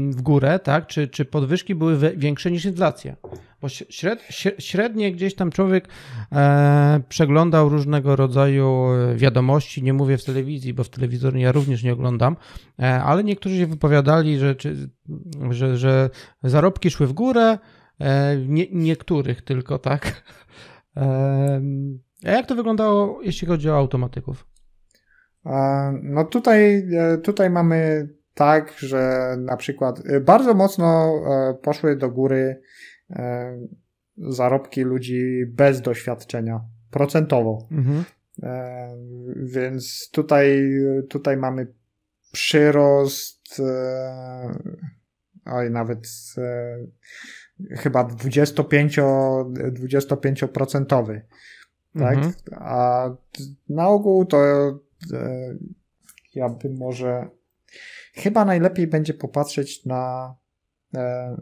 w górę, tak? Czy, czy podwyżki były większe niż inflacja? Bo śred, średnie gdzieś tam człowiek e, przeglądał różnego rodzaju wiadomości, nie mówię w telewizji, bo w telewizor ja również nie oglądam, e, ale niektórzy się wypowiadali, że, czy, że, że zarobki szły w górę, e, nie, niektórych tylko, tak? E, a jak to wyglądało, jeśli chodzi o automatyków? No tutaj, e, tutaj mamy tak, że na przykład bardzo mocno e, poszły do góry e, zarobki ludzi bez doświadczenia, procentowo. Mhm. E, więc tutaj, tutaj mamy przyrost, oj, nawet chyba 25, 25%. Tak? Mhm. A na ogół to ja bym może Chyba najlepiej będzie popatrzeć na, e,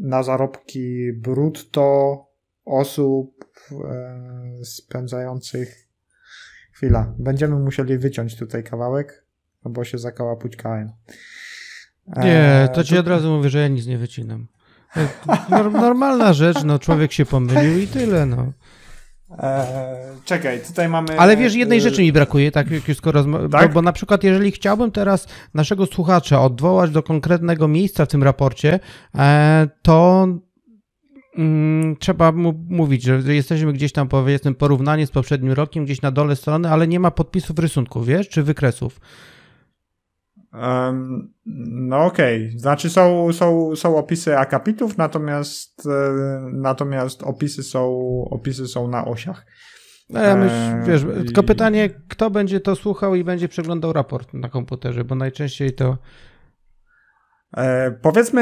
na zarobki brutto osób e, spędzających. Chwila, będziemy musieli wyciąć tutaj kawałek, no bo się zakałapućkałem. Nie, to ci od razu mówię, że ja nic nie wycinam. Normalna rzecz, no człowiek się pomylił i tyle, no. Eee, czekaj, tutaj mamy. Ale wiesz, jednej rzeczy mi brakuje, tak jak już skoro. Tak? Bo, bo na przykład, jeżeli chciałbym teraz naszego słuchacza odwołać do konkretnego miejsca w tym raporcie, e, to mm, trzeba mu mówić, że jesteśmy gdzieś tam, powiedzmy, porównanie z poprzednim rokiem, gdzieś na dole strony, ale nie ma podpisów rysunków, wiesz, czy wykresów. Um, no okej, okay. znaczy są, są, są opisy akapitów, natomiast, e, natomiast opisy są, opisy są na osiach. No ja myślę, e, wiesz, tylko pytanie, kto będzie to słuchał i będzie przeglądał raport na komputerze, bo najczęściej to... E, powiedzmy,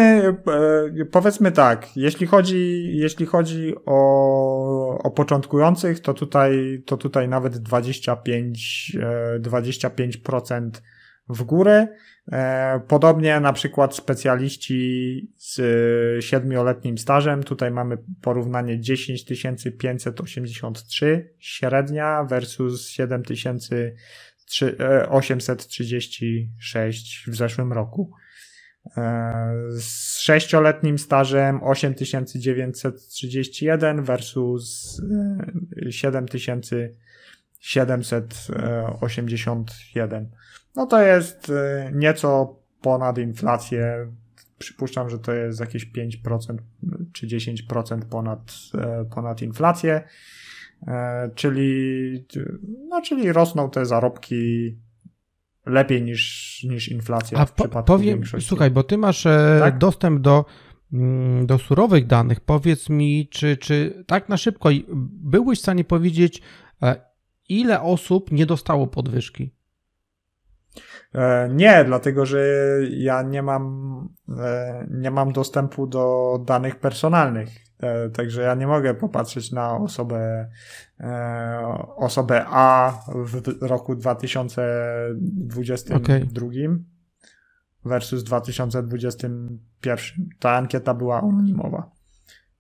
e, powiedzmy tak, jeśli chodzi, jeśli chodzi o, o początkujących, to tutaj, to tutaj nawet 25, e, 25% w górę. E, podobnie na przykład specjaliści z siedmioletnim stażem. Tutaj mamy porównanie 10 583 średnia versus 7836 w zeszłym roku. E, z sześcioletnim stażem 8931 versus 7781. No to jest y, nieco ponad inflację. Przypuszczam, że to jest jakieś 5% czy 10% ponad, e, ponad inflację. E, czyli, no, czyli rosną te zarobki lepiej niż, niż inflacja A w przypadku powiem, większości. Słuchaj, bo ty masz e, tak? dostęp do, mm, do surowych danych. Powiedz mi, czy, czy tak na szybko byłeś w stanie powiedzieć, ile osób nie dostało podwyżki? E, nie, dlatego że ja nie mam, e, nie mam dostępu do danych personalnych. E, także ja nie mogę popatrzeć na osobę, osobę A w roku 2022 okay. versus 2021. Ta ankieta była anonimowa.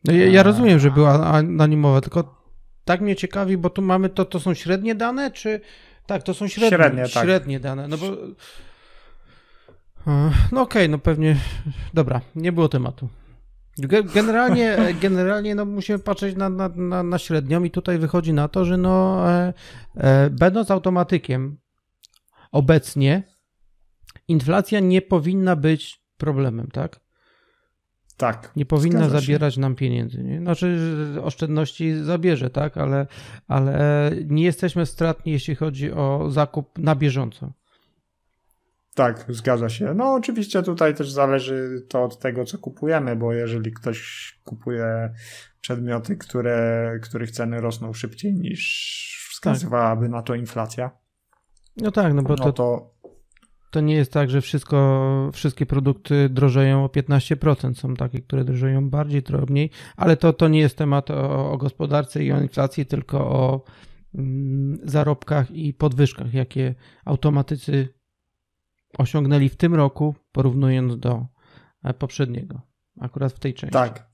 No ja, ja rozumiem, że była anonimowa, tylko tak mnie ciekawi, bo tu mamy to, to są średnie dane, czy tak, to są średnie, średnie, tak. średnie dane, no bo... No okej, okay, no pewnie... Dobra, nie było tematu. Generalnie, [laughs] generalnie no musimy patrzeć na, na, na, na średnią i tutaj wychodzi na to, że no e, e, będąc automatykiem obecnie inflacja nie powinna być problemem, tak? Tak. Nie powinna zabierać nam pieniędzy. Nie? Znaczy, oszczędności zabierze, tak, ale, ale nie jesteśmy stratni, jeśli chodzi o zakup na bieżąco. Tak, zgadza się. No, oczywiście tutaj też zależy to od tego, co kupujemy, bo jeżeli ktoś kupuje przedmioty, które, których ceny rosną szybciej niż wskazywałaby tak. na to inflacja. No tak, no bo no to, to to nie jest tak, że wszystko, wszystkie produkty drożeją o 15%. Są takie, które drożeją bardziej, trochę mniej, ale to, to nie jest temat o, o gospodarce i o inflacji, tylko o mm, zarobkach i podwyżkach, jakie automatycy osiągnęli w tym roku, porównując do e, poprzedniego, akurat w tej części. Tak.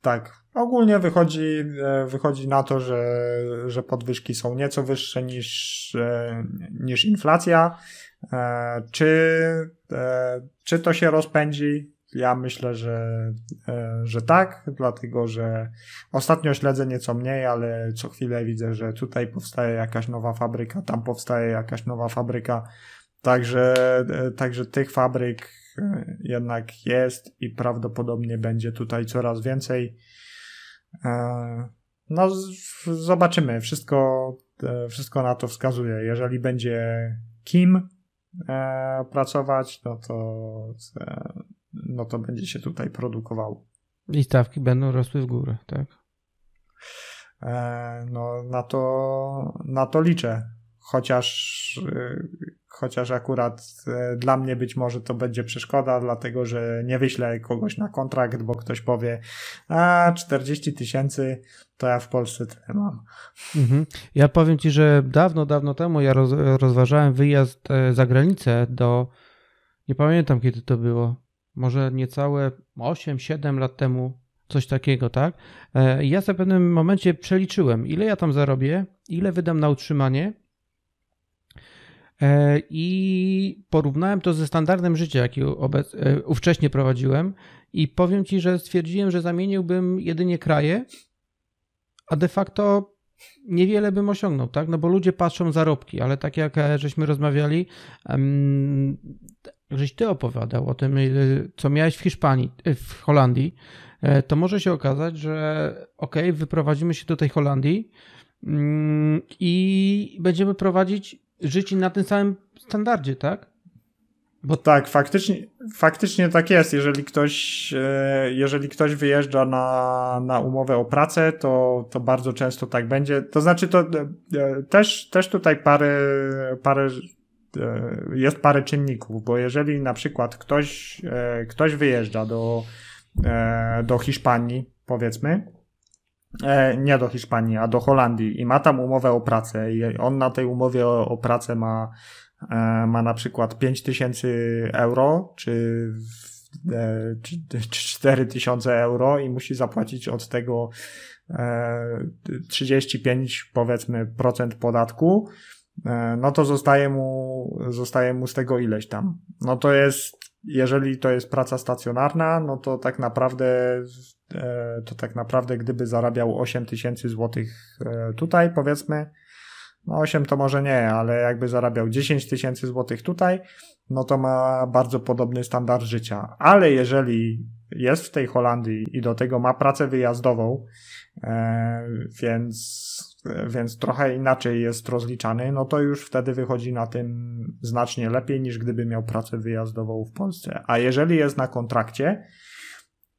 Tak. Ogólnie wychodzi, e, wychodzi na to, że, że podwyżki są nieco wyższe niż, e, niż inflacja. E, czy, e, czy to się rozpędzi? Ja myślę, że, e, że tak, dlatego że ostatnio śledzę nieco mniej, ale co chwilę widzę, że tutaj powstaje jakaś nowa fabryka, tam powstaje jakaś nowa fabryka. Także, także tych fabryk jednak jest i prawdopodobnie będzie tutaj coraz więcej. No, zobaczymy. Wszystko, wszystko na to wskazuje. Jeżeli będzie Kim e, pracować, no to, e, no to będzie się tutaj produkowało. I stawki będą rosły w górę, tak? E, no na to, na to liczę. Chociaż, e, chociaż akurat e, dla mnie być może to będzie przeszkoda, dlatego że nie wyślę kogoś na kontrakt, bo ktoś powie, a 40 tysięcy to ja w Polsce tyle mam. Mhm. Ja powiem Ci, że dawno, dawno temu ja roz, rozważałem wyjazd e, za granicę do Nie pamiętam kiedy to było. Może niecałe 8-7 lat temu, coś takiego, tak? E, ja w pewnym momencie przeliczyłem, ile ja tam zarobię, ile wydam na utrzymanie i porównałem to ze standardem życia, jaki obec, e, ówcześnie prowadziłem i powiem Ci, że stwierdziłem, że zamieniłbym jedynie kraje, a de facto niewiele bym osiągnął, tak? No bo ludzie patrzą zarobki, ale tak jak żeśmy rozmawiali, żeś ty opowiadał o tym, co miałeś w Hiszpanii, w Holandii, E, to może się okazać, że ok, wyprowadzimy się do tej Holandii mm, i będziemy prowadzić życie na tym samym standardzie, tak? Bo tak, faktycznie, faktycznie tak jest. Jeżeli ktoś, e, jeżeli ktoś wyjeżdża na, na umowę o pracę, to, to bardzo często tak będzie. To znaczy, to e, też, też tutaj parę, parę jest parę czynników, bo jeżeli na przykład ktoś, ktoś wyjeżdża do, E, do Hiszpanii, powiedzmy, e, nie do Hiszpanii, a do Holandii. I ma tam umowę o pracę. I on na tej umowie o, o pracę ma, e, ma na przykład 5000 euro, czy, czy 4000 euro i musi zapłacić od tego 35 powiedzmy procent podatku, no to zostaje mu, zostaje mu z tego ileś tam. No to jest jeżeli to jest praca stacjonarna, no to tak naprawdę, e, to tak naprawdę gdyby zarabiał 8 tysięcy złotych e, tutaj, powiedzmy, no 8 to może nie, ale jakby zarabiał 10 tysięcy złotych tutaj, no to ma bardzo podobny standard życia. Ale jeżeli jest w tej Holandii i do tego ma pracę wyjazdową, więc więc trochę inaczej jest rozliczany, no to już wtedy wychodzi na tym znacznie lepiej niż gdyby miał pracę wyjazdową w Polsce. A jeżeli jest na kontrakcie,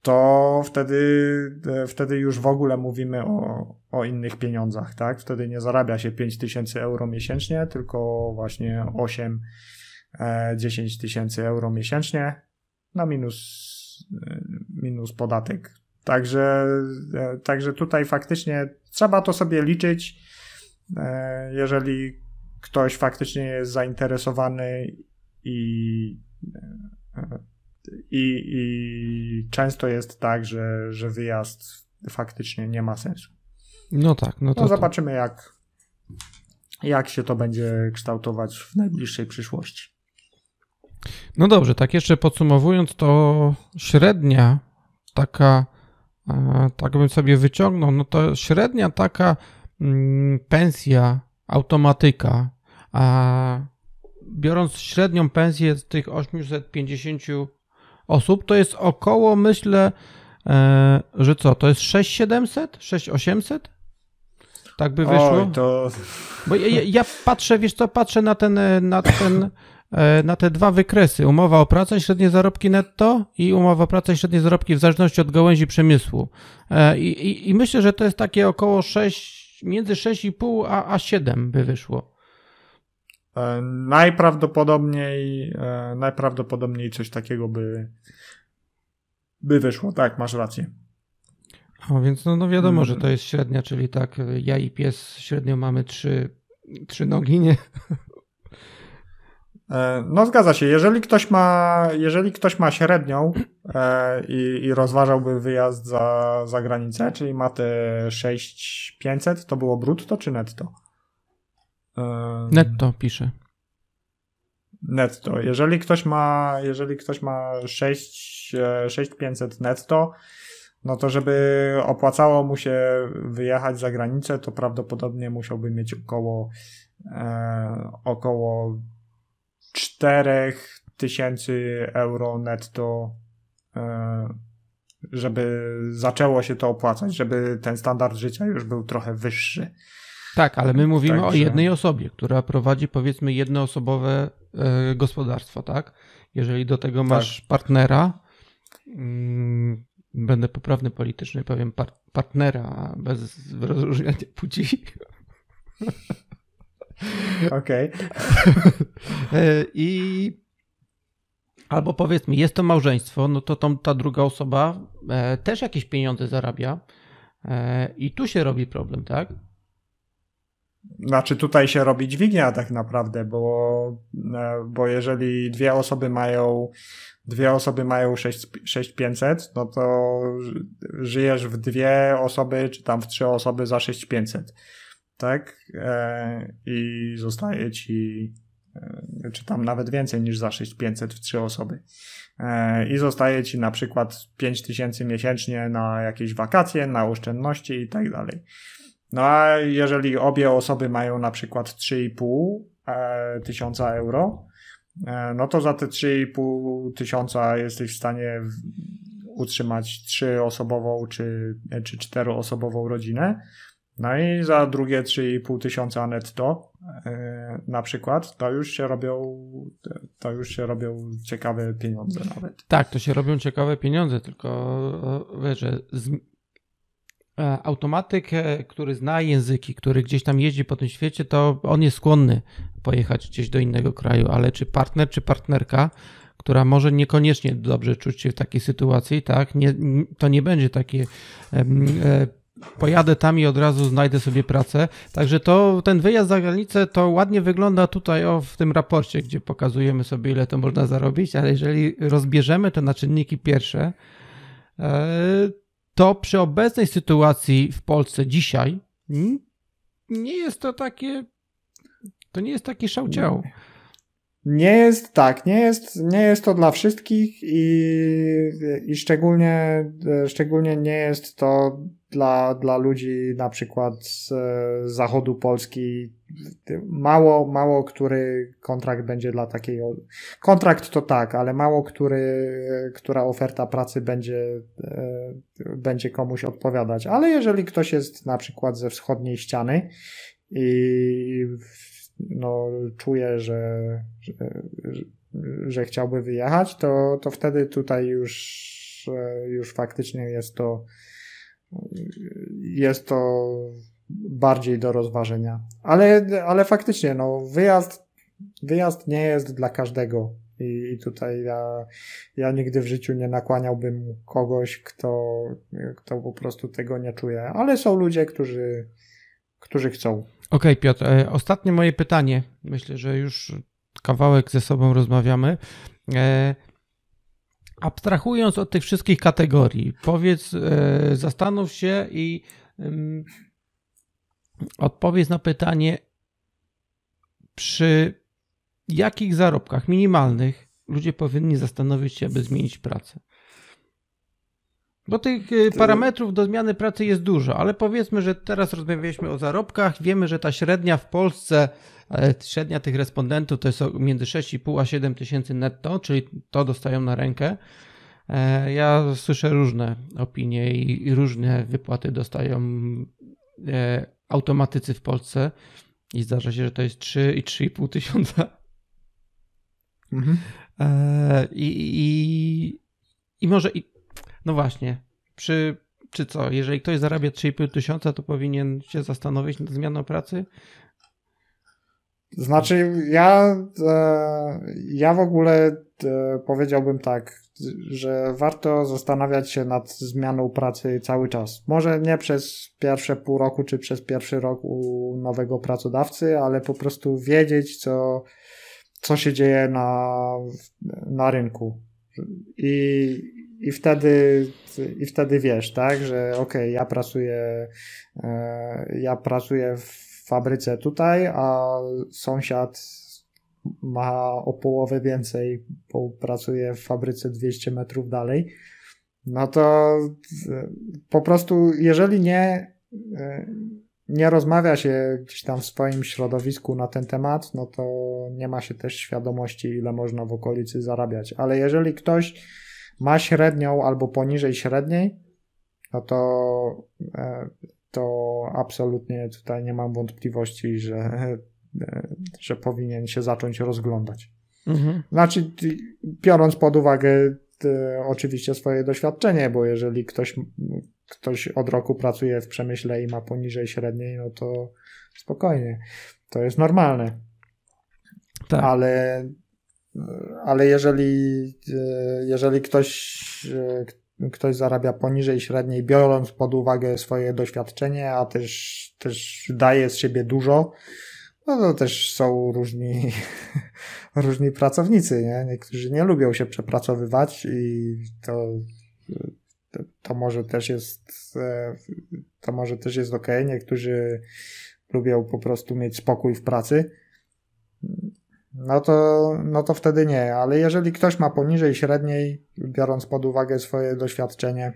to wtedy, wtedy już w ogóle mówimy o, o innych pieniądzach, tak? Wtedy nie zarabia się 5000 euro miesięcznie, tylko właśnie 8, 10 e, tysięcy euro miesięcznie na minus, e, minus podatek. Także, e, także tutaj faktycznie trzeba to sobie liczyć. E, jeżeli ktoś faktycznie jest zainteresowany i, e, i, i często jest tak, że, że wyjazd faktycznie nie ma sensu. No tak, no to. No zobaczymy, jak, jak się to będzie kształtować w najbliższej przyszłości. No dobrze, tak jeszcze podsumowując, to średnia taka tak bym sobie wyciągnął, no to średnia taka mm, pensja automatyka, a biorąc średnią pensję z tych 850 osób, to jest około, myślę, e, że co, to jest 6700, 6800? Tak by wyszło? Oj, to... Bo ja, ja, patrzę, wiesz co, patrzę na ten, na ten E, [coughs] na te dwa wykresy. Umowa o pracę, średnie zarobki netto i umowa o pracę, średnie zarobki w zależności od gałęzi przemysłu. E, I, i, i myślę, że to jest takie około 6, między 6,5 a, a 7 by wyszło. E, najprawdopodobniej, najprawdopodobniej coś takiego by, by wyszło. Tak, masz rację. O, więc no, no wiadomo, że to jest średnia, czyli tak, ja i pies średnio mamy trzy, trzy nogi, nie? E, no zgadza się. Jeżeli ktoś ma, jeżeli ktoś ma średnią e, i, i rozważałby wyjazd za, za granicę, czyli ma te 6500, to było brutto czy netto? E, netto pisze. Netto. Jeżeli ktoś ma, jeżeli ktoś ma 6, 6500 netto, no to żeby opłacało mu się wyjechać za granicę, to prawdopodobnie musiałby mieć około, e, około 4000 euro netto, e, żeby zaczęło się to opłacać, żeby ten standard życia już był trochę wyższy. Tak, ale my mówimy Także... o jednej osobie, która prowadzi powiedzmy jednoosobowe e, gospodarstwo, tak? Jeżeli do tego masz tak. partnera, mm, będę poprawny politycznie, powiem par partnera bez rozróżniania płci. [laughs] Okej. [laughs] E, I albo powiedzmy, jest to małżeństwo, no to tą, ta druga osoba e, też jakieś pieniądze zarabia e, i tu się robi problem, tak? znaczy tutaj się robi dźwignia tak naprawdę, bo, bo jeżeli dwie osoby mają dwie osoby mają 6500, no to żyjesz w dwie osoby, czy tam w trzy osoby za 6500. Tak? E, I zostaje ci, e, czy tam nawet więcej niż za 6500 w trzy osoby. E, I zostaje ci na przykład 5000 miesięcznie na jakieś wakacje, na oszczędności i tak dalej. No a jeżeli obie osoby mają na przykład 3,5 e, tysiąca euro, no to za te 3,5 tysiąca jesteś w stanie utrzymać trzyosobową czy, czy czteroosobową rodzinę. No i za drugie 3,5 tysiąca netto e, na przykład, to już się robią to już się robią ciekawe pieniądze nawet. Tak, to się robią ciekawe pieniądze, tylko wiesz, że E, automatyk, e, który zna języki, który gdzieś tam jeździ po tym świecie, to on jest skłonny pojechać gdzieś do innego kraju, ale czy partner, czy partnerka, która może niekoniecznie dobrze czuć się w takiej sytuacji, tak, nie, to nie będzie takie e, pojadę tam i od razu znajdę sobie pracę. Także to ten wyjazd za granicę to ładnie wygląda tutaj o, w tym raporcie, gdzie pokazujemy sobie ile to można zarobić, ale jeżeli rozbierzemy to na czynniki pierwsze, to przy obecnej sytuacji w Polsce dzisiaj nie jest to takie, to nie jest taki szałciał. Nie jest tak, nie jest, nie jest to dla wszystkich i, i szczególnie, szczególnie nie jest to dla, dla ludzi na przykład z, z zachodu Polski. Mało, mało który kontrakt będzie dla takiej. Kontrakt to tak, ale mało który, która oferta pracy będzie, będzie komuś odpowiadać. Ale jeżeli ktoś jest na przykład ze wschodniej ściany i no, czuje, że, że, że chciałby wyjechać, to, to wtedy tutaj już, już faktycznie jest to jest to bardziej do rozważenia. Ale, ale faktycznie, no, wyjazd, wyjazd nie jest dla każdego. I, I tutaj ja, ja nigdy w życiu nie nakłaniałbym kogoś, kto, kto po prostu tego nie czuje. Ale są ludzie, którzy, którzy chcą. Okej, okay, Piotr. E, ostatnie moje pytanie. Myślę, że już kawałek ze sobą rozmawiamy. E, abstrahując od tych wszystkich kategorii, powiedz, e, zastanów się i odpowiedz na pytanie, przy jakich zarobkach minimalnych ludzie powinni zastanowić się, aby zmienić pracę. Bo tych e, parametrów do zmiany pracy jest dużo, ale powiedzmy, że teraz rozmawialiśmy o zarobkach. Wiemy, że ta średnia w Polsce, e, średnia tych respondentów to jest między 6,5 a 7 tysięcy netto, czyli to dostają na rękę. E, ja słyszę różne opinie i różne wypłaty dostają automatycy w Polsce i zdarza się, że to jest 3 i 3,5 tysiąca. Mhm. I, i, I może i no właśnie, przy, czy co, jeżeli ktoś zarabia 3,5 tysiąca, to powinien się zastanowić nad zmianą pracy? Znaczy, ja, e, ja w ogóle e, powiedziałbym tak, że warto zastanawiać się nad zmianą pracy cały czas. Może nie przez pierwsze pół roku, czy przez pierwszy rok u nowego pracodawcy, ale po prostu wiedzieć, co, co się dzieje na, na rynku. I, i wtedy, i wtedy wiesz, tak, że okej, okay, ja pracuję, e, ja pracuję w fabryce tutaj, a sąsiad ma o połowę więcej, bo pracuje w fabryce 200 metrów dalej. No to po prostu, jeżeli nie, e, nie rozmawia się gdzieś tam w swoim środowisku na ten temat, no to nie ma się też świadomości, ile można w okolicy zarabiać. Ale jeżeli ktoś ma średnią albo poniżej średniej, no to, e, to absolutnie tutaj nie mam wątpliwości, że, e, że powinien się zacząć rozglądać. Mhm. Znaczy, biorąc pod uwagę oczywiście swoje doświadczenie, bo jeżeli ktoś, ktoś od roku pracuje w przemyśle i ma poniżej średniej, no to spokojnie. To jest normalne. Tak. Ale ale jeżeli, e, jeżeli ktoś, e, ktoś zarabia poniżej średniej, biorąc pod uwagę swoje doświadczenie, a też, też daje z siebie dużo, no to też są różni, [laughs] różni pracownicy, nie? Niektórzy nie lubią się przepracowywać i to, to, to może też jest, e, to może też jest ok. Niektórzy lubią po prostu mieć spokój w pracy. No to, no to wtedy nie, ale jeżeli ktoś ma poniżej średniej, biorąc pod uwagę swoje doświadczenie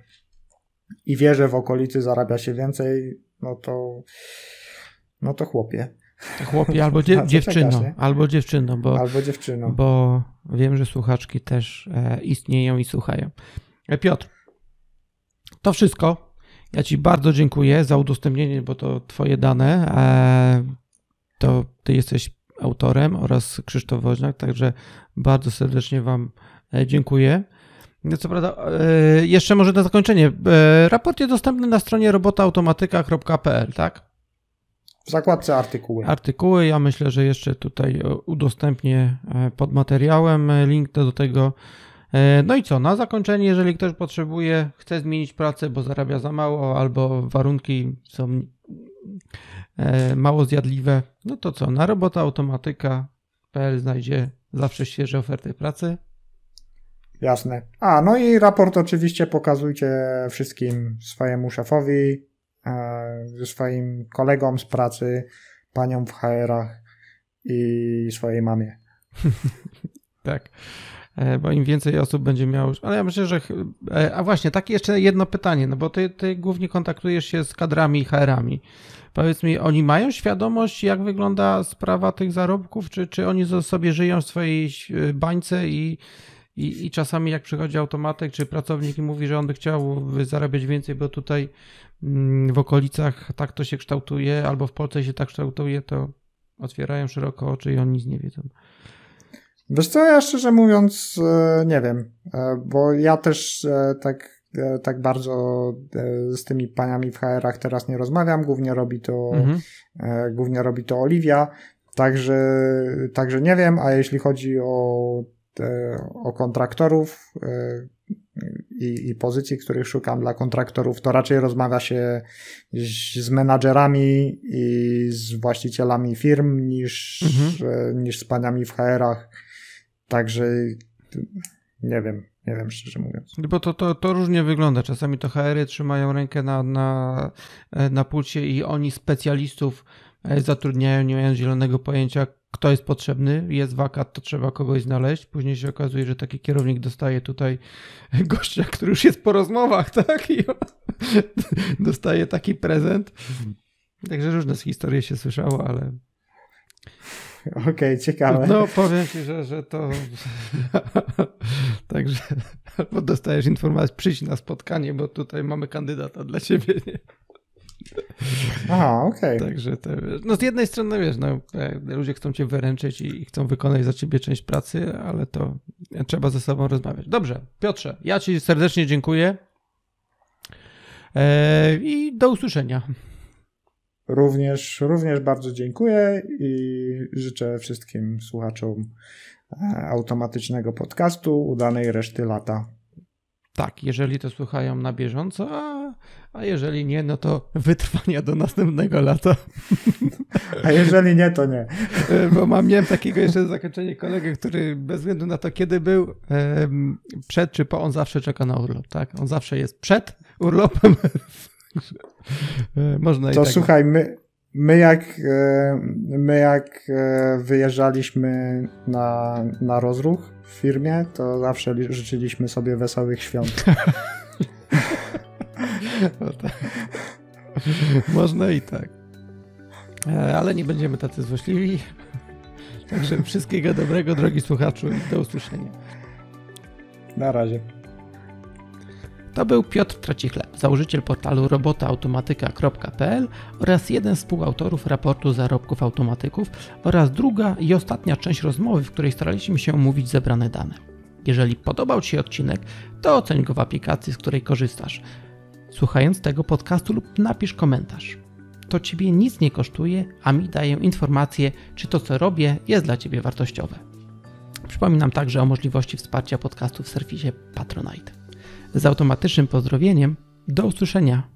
i wie, że w okolicy zarabia się więcej, no to, no to chłopie. Chłopie albo [laughs] dzie dziewczyno, czekasz, albo dziewczyno, bo, albo dziewczyno. bo wiem, że słuchaczki też e, istnieją i słuchają. E, Piotr, to wszystko. Ja Ci bardzo dziękuję za udostępnienie, bo to Twoje dane. E, to Ty jesteś autorem oraz Krzysztof Woźniak, także bardzo serdecznie Wam e, dziękuję. Co prawda, e, jeszcze może na zakończenie. E, raport jest dostępny na stronie robotaautomatyka.pl, tak? W zakładce artykuły. Artykuły, ja myślę, że jeszcze tutaj udostępnię pod materiałem link do tego. No i co, na zakończenie, jeżeli ktoś potrzebuje, chce zmienić pracę, bo zarabia za mało, albo warunki są mało zjadliwe, no to co, na robotaautomatyka.pl znajdzie zawsze świeże oferty pracy. Jasne. A, no i raport oczywiście pokazujcie wszystkim swojemu szefowi, e, swoim kolegom z pracy, paniom w HR-ach i swojej mamie. [laughs] tak. E, bo im więcej osób będzie miało. Ale ja myślę, że. A właśnie, takie jeszcze jedno pytanie, no bo ty, ty głównie kontaktujesz się z kadrami i HR-ami. Powiedz mi, oni mają świadomość, jak wygląda sprawa tych zarobków, czy, czy oni sobie żyją w swojej e, bańce i, i, i czasami jak przychodzi automatek, czy pracownik i mówi, że on by chciał zarabiać więcej, bo tutaj mm, w okolicach tak to się kształtuje, albo w Polsce się tak kształtuje, to otwierają szeroko oczy i oni nic nie wiedzą. Wiesz co, ja szczerze mówiąc e, nie wiem, e, bo ja też tak E, tak bardzo e, z tymi paniami w HR-ach teraz nie rozmawiam. Głównie robi to, mhm. Głównie robi to Oliwia. Także, także nie wiem, a jeśli chodzi o, o kontraktorów i, i pozycji, których szukam dla kontraktorów, to raczej rozmawia się z menadżerami i z właścicielami firm niż, mhm. niż z paniami w HR-ach. Także nie wiem. Nie wiem, szczerze mówiąc. Bo to, to, to różnie wygląda. Czasami to HR-y trzymają rękę na, na, na pulsie i oni specjalistów e, zatrudniają, nie mając zielonego pojęcia, kto jest potrzebny. Jest wakat, to trzeba kogoś znaleźć. Później się okazuje, że taki kierownik dostaje tutaj [laughs] gościa, który już jest po rozmowach, tak? I [laughs] dostaje taki prezent. Także różne historie się słyszało, ale [laughs] Okej, okay, ciekawe. No, powiem ci, że, że to. [laughs] Także, [laughs] bo dostajesz informację, przyjdź na spotkanie, bo tutaj mamy kandydata dla ciebie. Nie? Aha, okej. Okay. Także to, no z jednej strony wiesz, no, e, ludzie chcą cię wyręczyć i chcą wykonać za ciebie część pracy, ale to trzeba ze sobą rozmawiać. Dobrze, Piotrze, ja ci serdecznie dziękuję e, i do usłyszenia. Również, również bardzo dziękuję i życzę wszystkim słuchaczom e, automatycznego podcastu udanej reszty lata. Tak, jeżeli to słuchają na bieżąco, a, a jeżeli nie, no to wytrwania do następnego lata. A jeżeli nie, to nie. E, bo mam, miałem takiego jeszcze zakończenie kolegę, który bez względu na to, kiedy był, przed czy po, on zawsze czeka na urlop, tak? On zawsze jest przed urlopem można to i tak. słuchaj, my, my jak, e, my jak e, wyjeżdżaliśmy na, na rozruch w firmie, to zawsze życzyliśmy sobie wesołych świąt. [laughs] [laughs] tak. Można i tak. Ale nie będziemy tacy złośliwi. Także wszystkiego dobrego, drogi słuchaczu, i do usłyszenia. Na razie. To był Piotr Tracichleb, założyciel portalu robotaautomatyka.pl oraz jeden z współautorów raportu zarobków automatyków oraz druga i ostatnia część rozmowy, w której staraliśmy się omówić zebrane dane. Jeżeli podobał Ci się odcinek, to oceń go w aplikacji, z której korzystasz. Słuchając tego podcastu lub napisz komentarz. To Ciebie nic nie kosztuje, a mi daje informację, czy to co robię jest dla Ciebie wartościowe. Przypominam także o możliwości wsparcia podcastu w serwisie Patronite. Z automatycznym pozdrowieniem. Do usłyszenia.